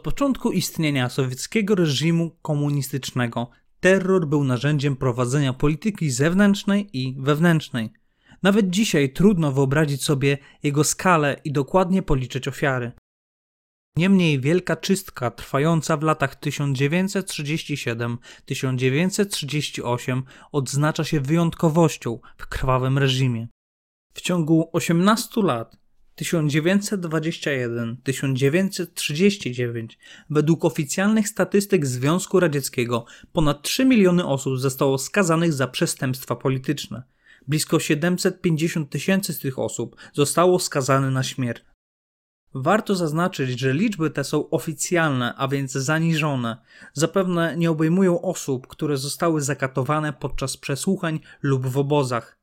Od początku istnienia sowieckiego reżimu komunistycznego terror był narzędziem prowadzenia polityki zewnętrznej i wewnętrznej. Nawet dzisiaj trudno wyobrazić sobie jego skalę i dokładnie policzyć ofiary. Niemniej wielka czystka trwająca w latach 1937-1938 odznacza się wyjątkowością w krwawym reżimie. W ciągu 18 lat 1921-1939 według oficjalnych statystyk Związku Radzieckiego ponad 3 miliony osób zostało skazanych za przestępstwa polityczne. Blisko 750 tysięcy z tych osób zostało skazane na śmierć. Warto zaznaczyć, że liczby te są oficjalne, a więc zaniżone. Zapewne nie obejmują osób, które zostały zakatowane podczas przesłuchań lub w obozach.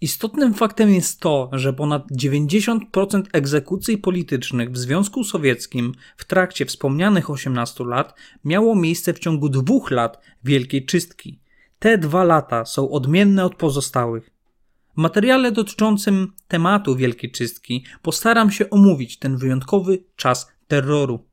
Istotnym faktem jest to, że ponad 90% egzekucji politycznych w Związku Sowieckim w trakcie wspomnianych 18 lat miało miejsce w ciągu dwóch lat Wielkiej Czystki. Te dwa lata są odmienne od pozostałych. W materiale dotyczącym tematu Wielkiej Czystki postaram się omówić ten wyjątkowy czas terroru.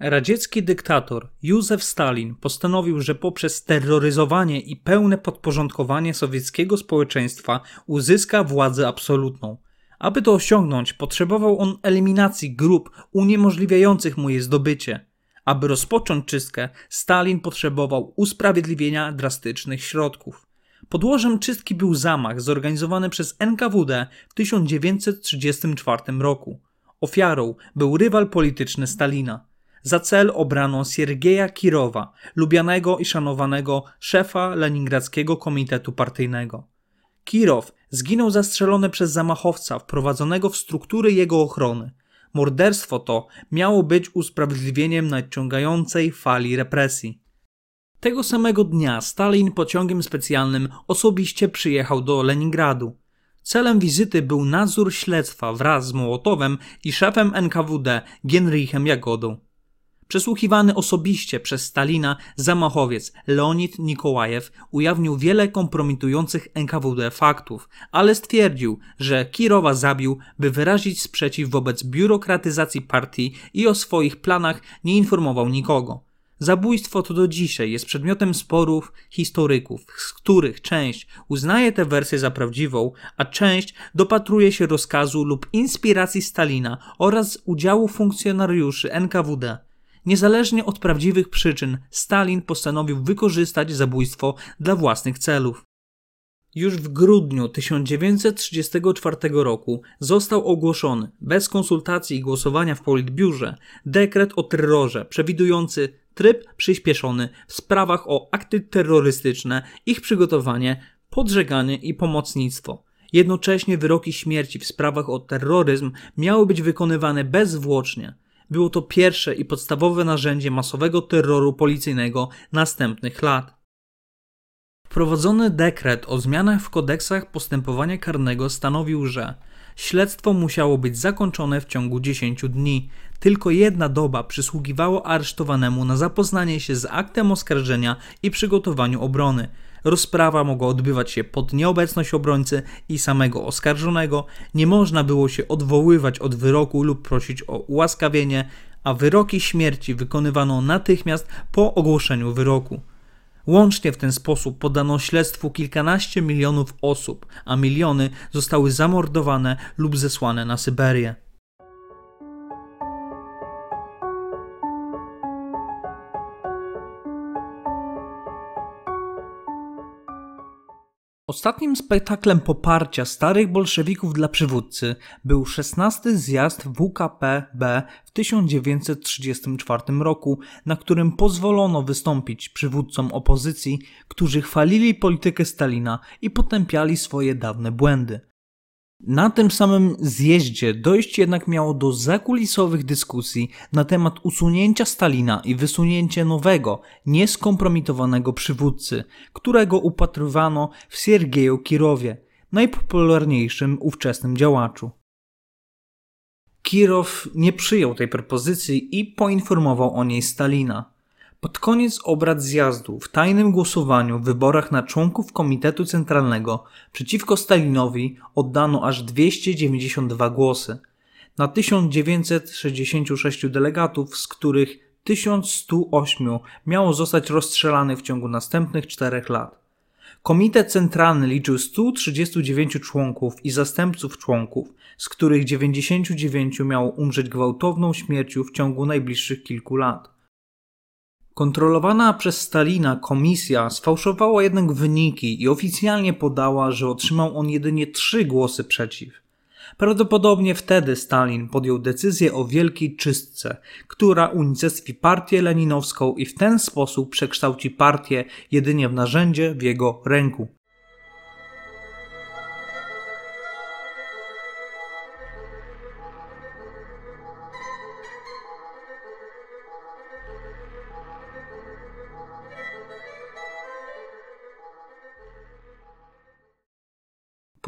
Radziecki dyktator Józef Stalin postanowił, że poprzez terroryzowanie i pełne podporządkowanie sowieckiego społeczeństwa uzyska władzę absolutną. Aby to osiągnąć, potrzebował on eliminacji grup uniemożliwiających mu jej zdobycie. Aby rozpocząć czystkę, Stalin potrzebował usprawiedliwienia drastycznych środków. Podłożem czystki był zamach zorganizowany przez NKWD w 1934 roku. Ofiarą był rywal polityczny Stalina. Za cel obrano Siergieja Kirowa, lubianego i szanowanego szefa Leningradzkiego Komitetu Partyjnego. Kirow zginął zastrzelony przez zamachowca wprowadzonego w struktury jego ochrony. Morderstwo to miało być usprawiedliwieniem nadciągającej fali represji. Tego samego dnia Stalin pociągiem specjalnym osobiście przyjechał do Leningradu. Celem wizyty był nadzór śledztwa wraz z Mołotowem i szefem NKWD Genrichem Jagodą. Przesłuchiwany osobiście przez Stalina zamachowiec Leonid Nikołajew ujawnił wiele kompromitujących NKWD faktów, ale stwierdził, że Kirowa zabił, by wyrazić sprzeciw wobec biurokratyzacji partii i o swoich planach nie informował nikogo. Zabójstwo to do dzisiaj jest przedmiotem sporów historyków, z których część uznaje tę wersję za prawdziwą, a część dopatruje się rozkazu lub inspiracji Stalina oraz udziału funkcjonariuszy NKWD. Niezależnie od prawdziwych przyczyn, Stalin postanowił wykorzystać zabójstwo dla własnych celów. Już w grudniu 1934 roku został ogłoszony, bez konsultacji i głosowania w Politbiurze, dekret o terrorze przewidujący tryb przyspieszony w sprawach o akty terrorystyczne, ich przygotowanie, podżeganie i pomocnictwo. Jednocześnie wyroki śmierci w sprawach o terroryzm miały być wykonywane bezzwłocznie. Było to pierwsze i podstawowe narzędzie masowego terroru policyjnego następnych lat. Wprowadzony dekret o zmianach w kodeksach postępowania karnego stanowił, że śledztwo musiało być zakończone w ciągu 10 dni. Tylko jedna doba przysługiwało aresztowanemu na zapoznanie się z aktem oskarżenia i przygotowaniu obrony. Rozprawa mogła odbywać się pod nieobecność obrońcy i samego oskarżonego, nie można było się odwoływać od wyroku lub prosić o ułaskawienie, a wyroki śmierci wykonywano natychmiast po ogłoszeniu wyroku. Łącznie w ten sposób podano śledztwu kilkanaście milionów osób, a miliony zostały zamordowane lub zesłane na Syberię. Ostatnim spektaklem poparcia starych bolszewików dla przywódcy był 16 zjazd WKPB w 1934 roku, na którym pozwolono wystąpić przywódcom opozycji, którzy chwalili politykę Stalina i potępiali swoje dawne błędy. Na tym samym zjeździe dojść jednak miało do zakulisowych dyskusji na temat usunięcia Stalina i wysunięcia nowego, nieskompromitowanego przywódcy, którego upatrywano w Siergieju Kirowie, najpopularniejszym ówczesnym działaczu. Kirow nie przyjął tej propozycji i poinformował o niej Stalina. Pod koniec obrad zjazdu w tajnym głosowaniu w wyborach na członków Komitetu Centralnego przeciwko Stalinowi oddano aż 292 głosy. Na 1966 delegatów, z których 1108 miało zostać rozstrzelanych w ciągu następnych czterech lat. Komitet Centralny liczył 139 członków i zastępców członków, z których 99 miało umrzeć gwałtowną śmiercią w ciągu najbliższych kilku lat. Kontrolowana przez Stalina komisja sfałszowała jednak wyniki i oficjalnie podała, że otrzymał on jedynie trzy głosy przeciw. Prawdopodobnie wtedy Stalin podjął decyzję o wielkiej czystce, która unicestwi partię leninowską i w ten sposób przekształci partię jedynie w narzędzie w jego ręku.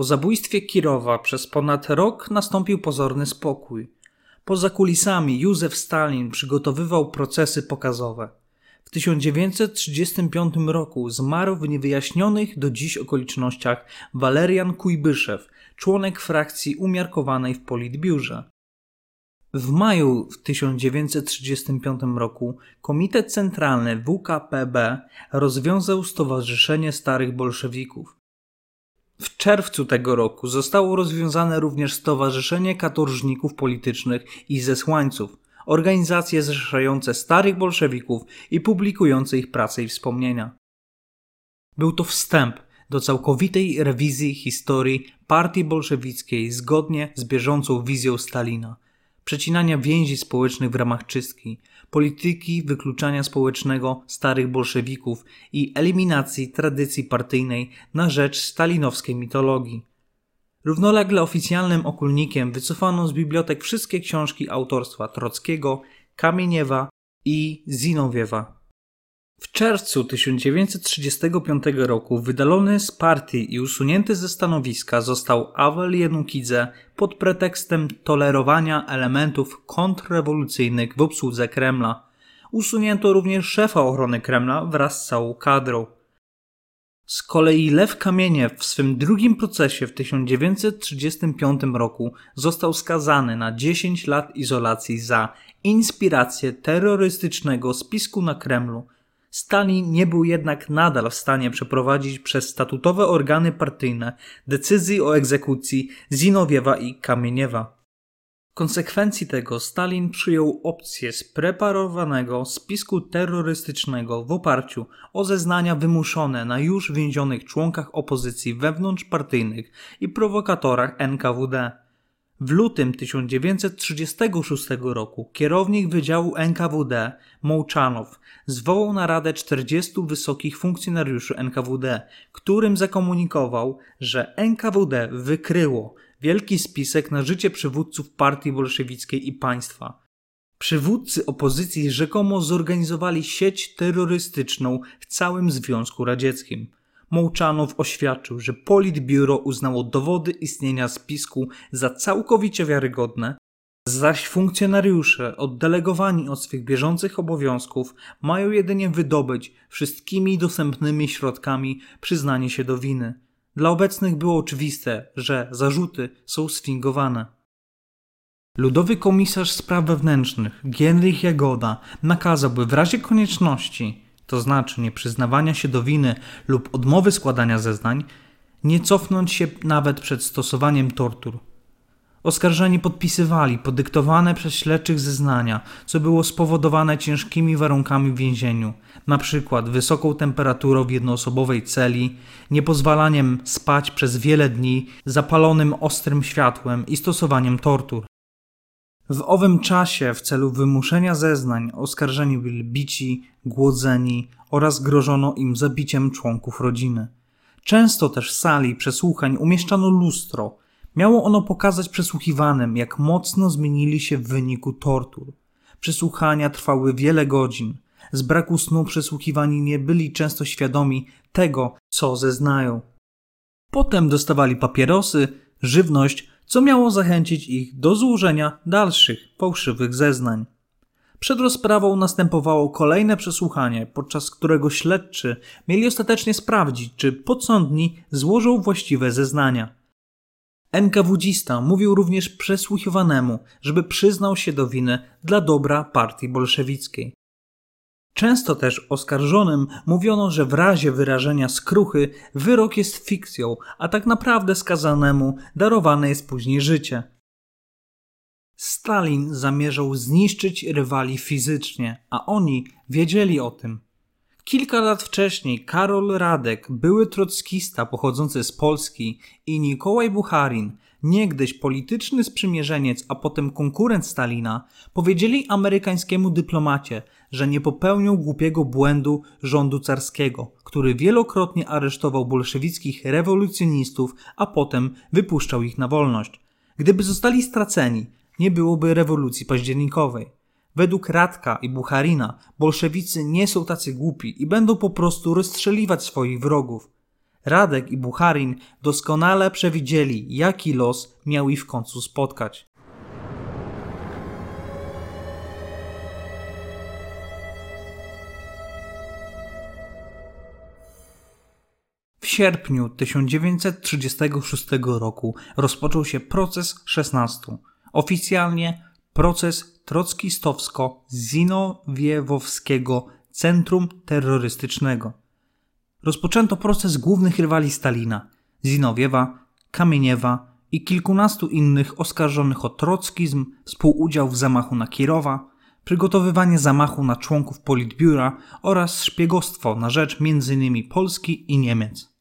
Po zabójstwie Kirowa przez ponad rok nastąpił pozorny spokój. Poza kulisami Józef Stalin przygotowywał procesy pokazowe. W 1935 roku zmarł w niewyjaśnionych do dziś okolicznościach Walerian Kujbyszew, członek frakcji umiarkowanej w Politbiurze. W maju 1935 roku Komitet Centralny WKPB rozwiązał Stowarzyszenie Starych Bolszewików. W czerwcu tego roku zostało rozwiązane również Stowarzyszenie Katorżników Politycznych i Zesłańców, organizacje zrzeszające starych bolszewików i publikujące ich prace i wspomnienia. Był to wstęp do całkowitej rewizji historii partii bolszewickiej zgodnie z bieżącą wizją Stalina, przecinania więzi społecznych w ramach czystki, polityki wykluczania społecznego starych bolszewików i eliminacji tradycji partyjnej na rzecz stalinowskiej mitologii. Równolegle oficjalnym okulnikiem wycofano z bibliotek wszystkie książki autorstwa Trockiego, Kamieniewa i Zinowiewa. W czerwcu 1935 roku wydalony z partii i usunięty ze stanowiska został Awel Jenukidze pod pretekstem tolerowania elementów kontrrewolucyjnych w obsłudze Kremla. Usunięto również szefa ochrony Kremla wraz z całą kadrą. Z kolei Lew Kamieniew w swym drugim procesie w 1935 roku został skazany na 10 lat izolacji za inspirację terrorystycznego spisku na Kremlu – Stalin nie był jednak nadal w stanie przeprowadzić przez statutowe organy partyjne decyzji o egzekucji Zinowiewa i Kamieniewa. W konsekwencji tego Stalin przyjął opcję spreparowanego spisku terrorystycznego w oparciu o zeznania wymuszone na już więzionych członkach opozycji wewnątrzpartyjnych i prowokatorach NKWD. W lutym 1936 roku kierownik Wydziału NKWD Mołczanow zwołał naradę 40 wysokich funkcjonariuszy NKWD, którym zakomunikował, że NKWD wykryło wielki spisek na życie przywódców partii bolszewickiej i państwa. Przywódcy opozycji rzekomo zorganizowali sieć terrorystyczną w całym Związku Radzieckim – Mołczanow oświadczył, że Politbiuro uznało dowody istnienia spisku za całkowicie wiarygodne, zaś funkcjonariusze oddelegowani od swych bieżących obowiązków mają jedynie wydobyć wszystkimi dostępnymi środkami przyznanie się do winy. Dla obecnych było oczywiste, że zarzuty są sfingowane. Ludowy komisarz spraw wewnętrznych Gienrich Jagoda nakazałby w razie konieczności to znaczy nieprzyznawania się do winy lub odmowy składania zeznań, nie cofnąć się nawet przed stosowaniem tortur. Oskarżeni podpisywali podyktowane przez śledczych zeznania, co było spowodowane ciężkimi warunkami w więzieniu, np. wysoką temperaturą w jednoosobowej celi, niepozwalaniem spać przez wiele dni, zapalonym ostrym światłem i stosowaniem tortur. W owym czasie w celu wymuszenia zeznań oskarżeni byli bici, głodzeni oraz grożono im zabiciem członków rodziny. Często też w sali przesłuchań umieszczano lustro. Miało ono pokazać przesłuchiwanym, jak mocno zmienili się w wyniku tortur. Przesłuchania trwały wiele godzin. Z braku snu przesłuchiwani nie byli często świadomi tego, co zeznają. Potem dostawali papierosy, żywność co miało zachęcić ich do złożenia dalszych fałszywych zeznań. Przed rozprawą następowało kolejne przesłuchanie, podczas którego śledczy mieli ostatecznie sprawdzić, czy podsądni złożą właściwe zeznania. NKWdzista mówił również przesłuchiwanemu, żeby przyznał się do winy dla dobra partii bolszewickiej. Często też oskarżonym mówiono, że w razie wyrażenia skruchy wyrok jest fikcją, a tak naprawdę skazanemu darowane jest później życie. Stalin zamierzał zniszczyć rywali fizycznie, a oni wiedzieli o tym. Kilka lat wcześniej Karol Radek, były trockista pochodzący z Polski i Nikołaj Bucharin, niegdyś polityczny sprzymierzeniec, a potem konkurent Stalina, powiedzieli amerykańskiemu dyplomacie, że nie popełnią głupiego błędu rządu carskiego, który wielokrotnie aresztował bolszewickich rewolucjonistów, a potem wypuszczał ich na wolność. Gdyby zostali straceni, nie byłoby rewolucji październikowej. Według Radka i Bucharina bolszewicy nie są tacy głupi i będą po prostu rozstrzeliwać swoich wrogów. Radek i Bucharin doskonale przewidzieli, jaki los miał ich w końcu spotkać. W sierpniu 1936 roku rozpoczął się proces 16. Oficjalnie proces trockistowsko-zinowiewowskiego Centrum Terrorystycznego. Rozpoczęto proces głównych rywali Stalina Zinowiewa, Kamieniewa i kilkunastu innych oskarżonych o trockizm, współudział w zamachu na Kirowa, przygotowywanie zamachu na członków Politbiura oraz szpiegostwo na rzecz m.in. Polski i Niemiec.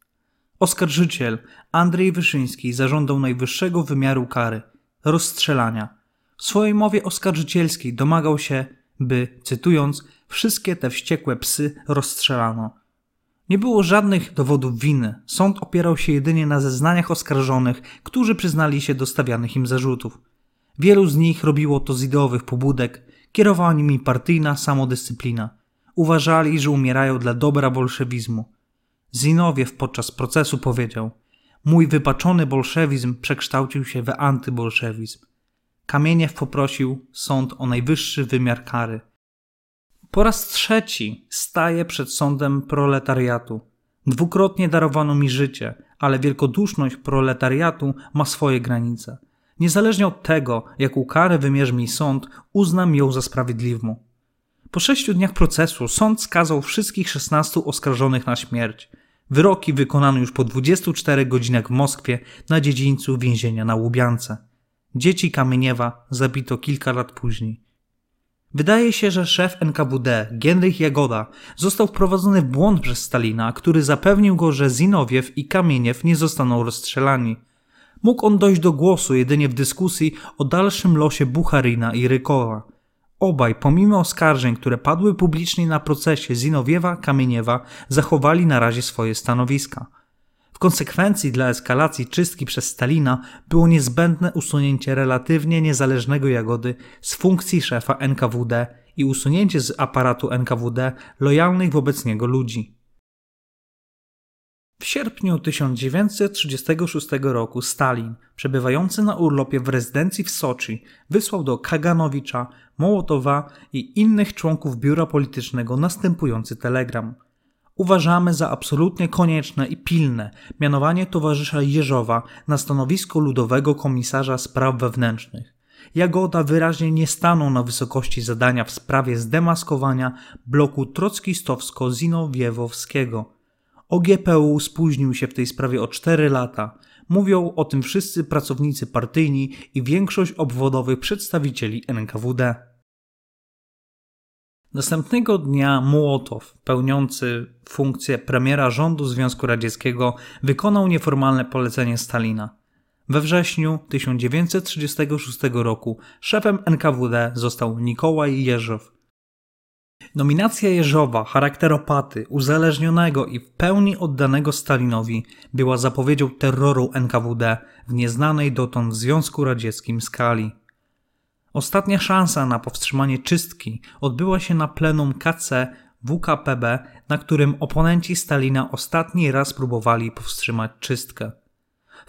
Oskarżyciel Andrzej Wyszyński zażądał najwyższego wymiaru kary rozstrzelania. W swojej mowie oskarżycielskiej domagał się, by, cytując, wszystkie te wściekłe psy rozstrzelano. Nie było żadnych dowodów winy. Sąd opierał się jedynie na zeznaniach oskarżonych, którzy przyznali się do stawianych im zarzutów. Wielu z nich robiło to z ideowych pobudek, kierowała nimi partyjna samodyscyplina. Uważali, że umierają dla dobra bolszewizmu. Zinowiew podczas procesu powiedział: Mój wypaczony bolszewizm przekształcił się w antybolszewizm. Kamieniew poprosił sąd o najwyższy wymiar kary. Po raz trzeci staję przed sądem proletariatu. Dwukrotnie darowano mi życie, ale wielkoduszność proletariatu ma swoje granice. Niezależnie od tego, jaką karę wymierzy mi sąd, uznam ją za sprawiedliwą. Po sześciu dniach procesu sąd skazał wszystkich 16 oskarżonych na śmierć. Wyroki wykonano już po 24 godzinach w Moskwie na dziedzińcu więzienia na Łubiance. Dzieci Kamieniewa zabito kilka lat później. Wydaje się, że szef NKWD, Gienrich Jagoda, został wprowadzony w błąd przez Stalina, który zapewnił go, że Zinowiew i Kamieniew nie zostaną rozstrzelani. Mógł on dojść do głosu jedynie w dyskusji o dalszym losie Bucharina i Rykowa. Obaj, pomimo oskarżeń, które padły publicznie na procesie Zinowiewa, Kamieniewa, zachowali na razie swoje stanowiska. W konsekwencji dla eskalacji czystki przez Stalina było niezbędne usunięcie relatywnie niezależnego Jagody z funkcji szefa NKWD i usunięcie z aparatu NKWD lojalnych wobec niego ludzi. W sierpniu 1936 roku Stalin, przebywający na urlopie w rezydencji w Soczi, wysłał do Kaganowicza, Mołotowa i innych członków biura politycznego następujący telegram – Uważamy za absolutnie konieczne i pilne mianowanie towarzysza Jeżowa na stanowisko ludowego komisarza spraw wewnętrznych. Jagoda wyraźnie nie stanął na wysokości zadania w sprawie zdemaskowania bloku trockistowsko-zinowiewowskiego. OGPU spóźnił się w tej sprawie o 4 lata. Mówią o tym wszyscy pracownicy partyjni i większość obwodowych przedstawicieli NKWD. Następnego dnia Mułotow, pełniący funkcję premiera rządu Związku Radzieckiego, wykonał nieformalne polecenie Stalina. We wrześniu 1936 roku szefem NKWD został Nikołaj Jeżow. Nominacja Jeżowa, charakteropaty, uzależnionego i w pełni oddanego Stalinowi, była zapowiedzią terroru NKWD w nieznanej dotąd w Związku Radzieckim skali. Ostatnia szansa na powstrzymanie czystki odbyła się na plenum KC WKPB, na którym oponenci Stalina ostatni raz próbowali powstrzymać czystkę.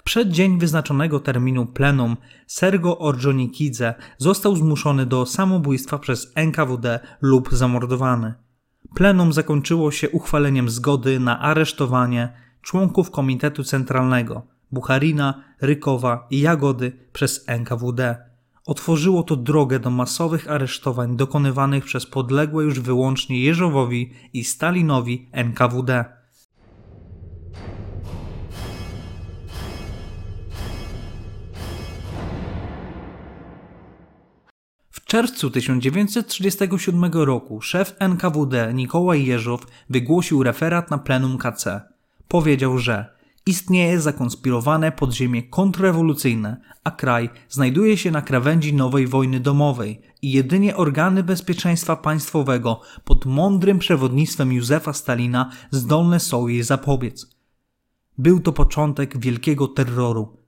W przeddzień wyznaczonego terminu plenum Sergo Orjonikidze został zmuszony do samobójstwa przez NKWD lub zamordowany. Plenum zakończyło się uchwaleniem zgody na aresztowanie członków Komitetu Centralnego Bucharina, Rykowa i Jagody przez NKWD. Otworzyło to drogę do masowych aresztowań dokonywanych przez podległe już wyłącznie Jeżowowi i Stalinowi NKWD. Czerwcu 1937 roku szef NKWD Nikołaj Jeżow wygłosił referat na plenum KC. Powiedział, że istnieje zakonspirowane podziemie kontrrewolucyjne, a kraj znajduje się na krawędzi nowej wojny domowej i jedynie organy bezpieczeństwa państwowego pod mądrym przewodnictwem Józefa Stalina zdolne są jej zapobiec. Był to początek wielkiego terroru,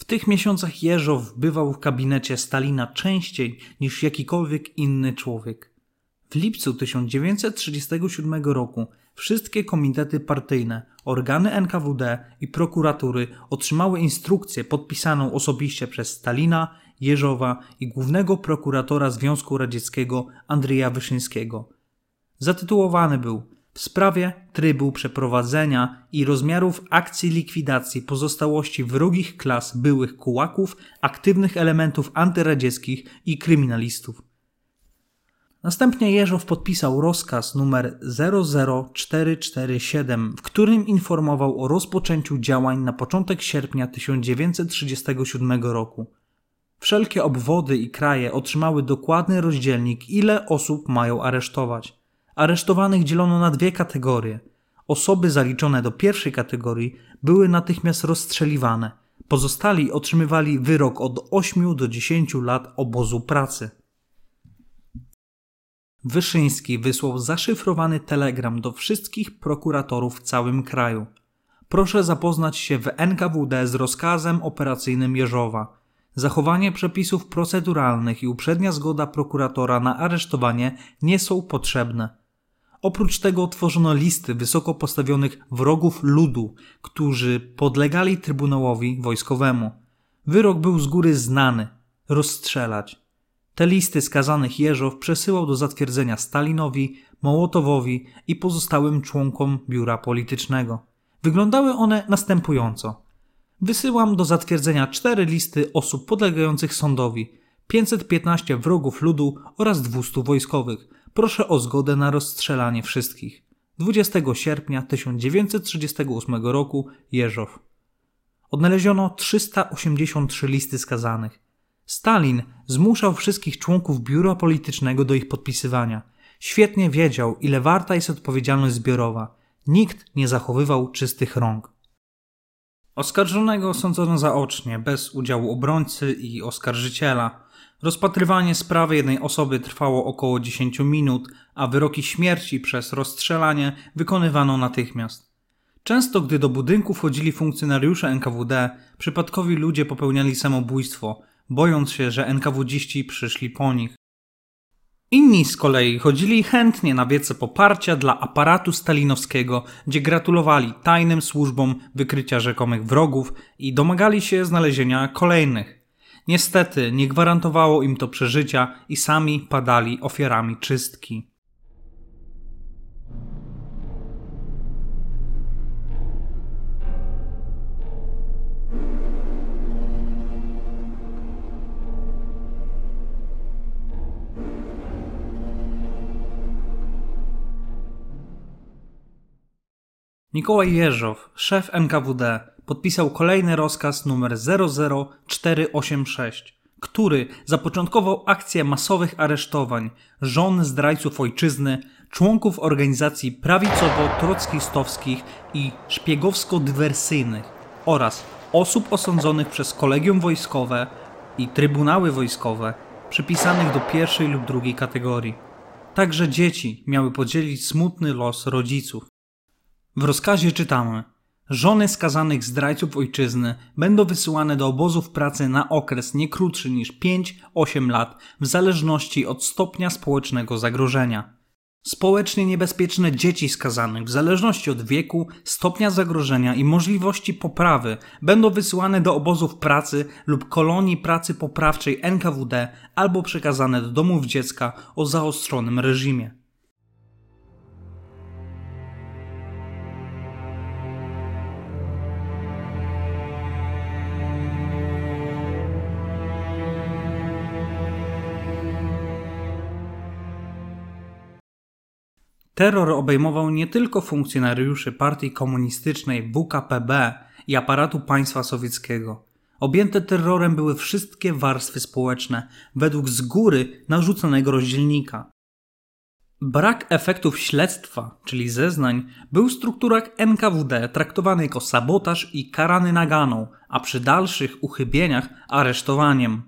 w tych miesiącach Jeżow bywał w kabinecie Stalina częściej niż jakikolwiek inny człowiek. W lipcu 1937 roku wszystkie komitety partyjne, organy NKWD i prokuratury otrzymały instrukcję podpisaną osobiście przez Stalina, Jeżowa i głównego prokuratora Związku Radzieckiego Andrzeja Wyszyńskiego. Zatytułowany był w sprawie trybu przeprowadzenia i rozmiarów akcji likwidacji pozostałości wrogich klas byłych kułaków, aktywnych elementów antyradzieckich i kryminalistów. Następnie Jeżow podpisał rozkaz numer 00447, w którym informował o rozpoczęciu działań na początek sierpnia 1937 roku. Wszelkie obwody i kraje otrzymały dokładny rozdzielnik, ile osób mają aresztować. Aresztowanych dzielono na dwie kategorie. Osoby zaliczone do pierwszej kategorii były natychmiast rozstrzeliwane. Pozostali otrzymywali wyrok od 8 do 10 lat obozu pracy. Wyszyński wysłał zaszyfrowany telegram do wszystkich prokuratorów w całym kraju. Proszę zapoznać się w NKWD z rozkazem operacyjnym Jeżowa. Zachowanie przepisów proceduralnych i uprzednia zgoda prokuratora na aresztowanie nie są potrzebne. Oprócz tego tworzono listy wysoko postawionych wrogów ludu, którzy podlegali trybunałowi wojskowemu. Wyrok był z góry znany rozstrzelać. Te listy skazanych Jeżow przesyłał do zatwierdzenia Stalinowi, Mołotowowi i pozostałym członkom biura politycznego. Wyglądały one następująco. Wysyłam do zatwierdzenia cztery listy osób podlegających sądowi, 515 wrogów ludu oraz 200 wojskowych – proszę o zgodę na rozstrzelanie wszystkich. 20 sierpnia 1938 roku Jeżow. Odnaleziono 383 listy skazanych. Stalin zmuszał wszystkich członków biura politycznego do ich podpisywania. Świetnie wiedział, ile warta jest odpowiedzialność zbiorowa. Nikt nie zachowywał czystych rąk. Oskarżonego osądzono zaocznie, bez udziału obrońcy i oskarżyciela. Rozpatrywanie sprawy jednej osoby trwało około 10 minut, a wyroki śmierci przez rozstrzelanie wykonywano natychmiast. Często, gdy do budynku wchodzili funkcjonariusze NKWD, przypadkowi ludzie popełniali samobójstwo, bojąc się, że NKWDziści przyszli po nich. Inni z kolei chodzili chętnie na wiece poparcia dla aparatu stalinowskiego, gdzie gratulowali tajnym służbom wykrycia rzekomych wrogów i domagali się znalezienia kolejnych. Niestety nie gwarantowało im to przeżycia i sami padali ofiarami czystki. Mikołaj Jeżow, szef NKWD, podpisał kolejny rozkaz numer 00486, który zapoczątkował akcję masowych aresztowań żon zdrajców ojczyzny, członków organizacji prawicowo-trockistowskich i szpiegowsko-dywersyjnych oraz osób osądzonych przez kolegium wojskowe i trybunały wojskowe przypisanych do pierwszej lub drugiej kategorii. Także dzieci miały podzielić smutny los rodziców. W rozkazie czytamy: Żony skazanych zdrajców ojczyzny będą wysyłane do obozów pracy na okres nie krótszy niż 5-8 lat, w zależności od stopnia społecznego zagrożenia. Społecznie niebezpieczne dzieci skazanych, w zależności od wieku, stopnia zagrożenia i możliwości poprawy, będą wysyłane do obozów pracy lub kolonii pracy poprawczej NKWD albo przekazane do domów dziecka o zaostrzonym reżimie. Terror obejmował nie tylko funkcjonariuszy partii komunistycznej WKPB i aparatu państwa sowieckiego. Objęte terrorem były wszystkie warstwy społeczne, według z góry narzuconego rozdzielnika. Brak efektów śledztwa, czyli zeznań, był w strukturach NKWD traktowany jako sabotaż i karany naganą, a przy dalszych uchybieniach aresztowaniem.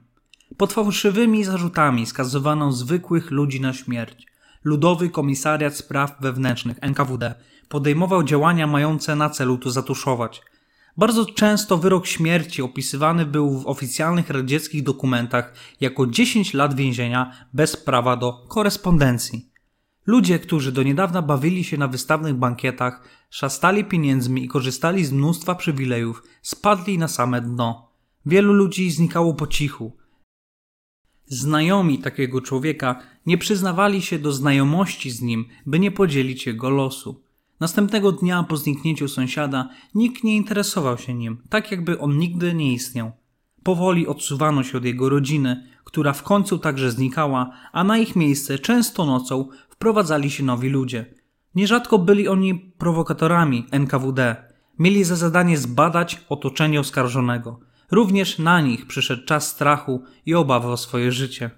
Pod fałszywymi zarzutami skazywano zwykłych ludzi na śmierć. Ludowy Komisariat Spraw Wewnętrznych NKWD podejmował działania mające na celu to zatuszować. Bardzo często wyrok śmierci opisywany był w oficjalnych radzieckich dokumentach jako 10 lat więzienia bez prawa do korespondencji. Ludzie, którzy do niedawna bawili się na wystawnych bankietach, szastali pieniędzmi i korzystali z mnóstwa przywilejów, spadli na same dno. Wielu ludzi znikało po cichu. Znajomi takiego człowieka nie przyznawali się do znajomości z nim, by nie podzielić jego losu. Następnego dnia po zniknięciu sąsiada nikt nie interesował się nim, tak jakby on nigdy nie istniał. Powoli odsuwano się od jego rodziny, która w końcu także znikała, a na ich miejsce często nocą wprowadzali się nowi ludzie. Nierzadko byli oni prowokatorami NKWD. Mieli za zadanie zbadać otoczenie oskarżonego. Również na nich przyszedł czas strachu i obawy o swoje życie.